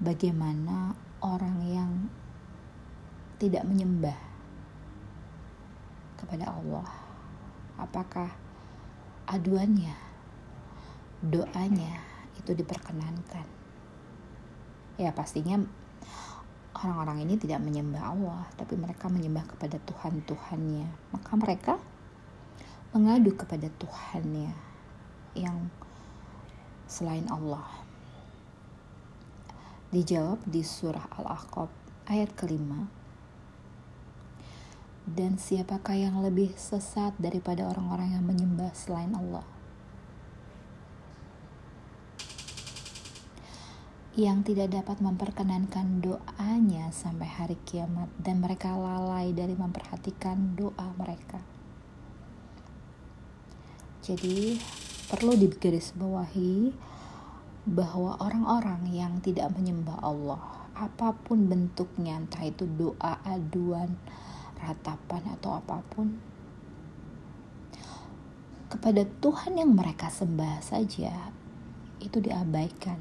bagaimana orang yang tidak menyembah kepada Allah, apakah aduannya, doanya itu diperkenankan? Ya, pastinya orang-orang ini tidak menyembah Allah, tapi mereka menyembah kepada Tuhan-Tuhannya. Maka mereka mengadu kepada Tuhannya yang selain Allah dijawab di surah Al-Ahqaf ayat kelima. Dan siapakah yang lebih sesat daripada orang-orang yang menyembah selain Allah? Yang tidak dapat memperkenankan doanya sampai hari kiamat dan mereka lalai dari memperhatikan doa mereka. Jadi perlu digarisbawahi bahwa orang-orang yang tidak menyembah Allah, apa pun bentuknya, entah itu doa, aduan, ratapan, atau apa pun, kepada Tuhan yang mereka sembah saja itu diabaikan,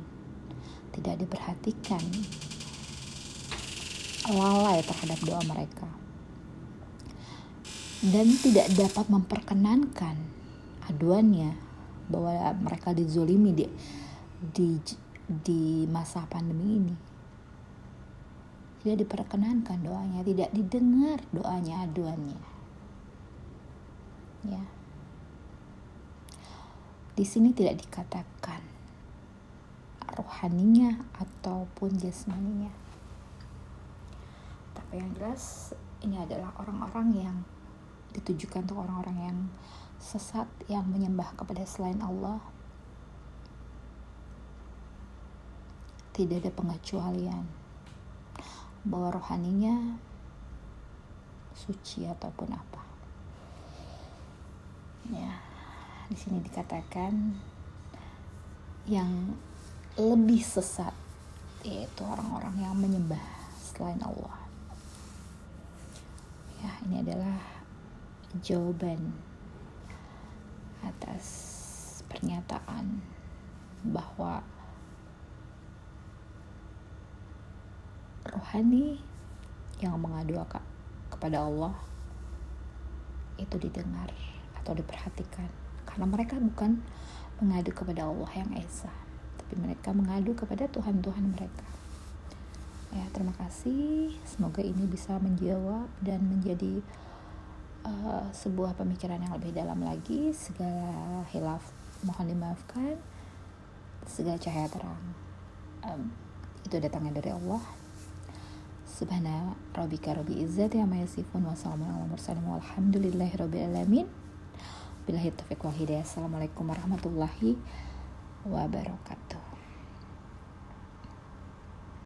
tidak diperhatikan, lalai terhadap doa mereka, dan tidak dapat memperkenankan aduannya bahwa mereka dizolimi di di di masa pandemi ini. Tidak diperkenankan doanya tidak didengar doanya aduannya. Ya. Di sini tidak dikatakan rohaninya ataupun jasmaninya. Tapi yang jelas ini adalah orang-orang yang ditujukan untuk orang-orang yang sesat yang menyembah kepada selain Allah tidak ada pengecualian bahwa rohaninya suci ataupun apa. Ya, di sini dikatakan yang lebih sesat yaitu orang-orang yang menyembah selain Allah. Ya, ini adalah jawaban atas pernyataan bahwa rohani yang mengadu kepada Allah itu didengar atau diperhatikan. Karena mereka bukan mengadu kepada Allah yang esa tapi mereka mengadu kepada Tuhan-Tuhan mereka. Ya terima kasih. Semoga ini bisa menjawab dan menjadi uh, sebuah pemikiran yang lebih dalam lagi. Segala hilaf mohon dimaafkan. Segala cahaya terang. Um, itu datangnya dari Allah Subhana rabbika rabbi izzati amma yasifun wa salamun ala mursalin walhamdulillahi rabbil alamin. Billahi taufiq wal hidayah. Assalamualaikum warahmatullahi wabarakatuh.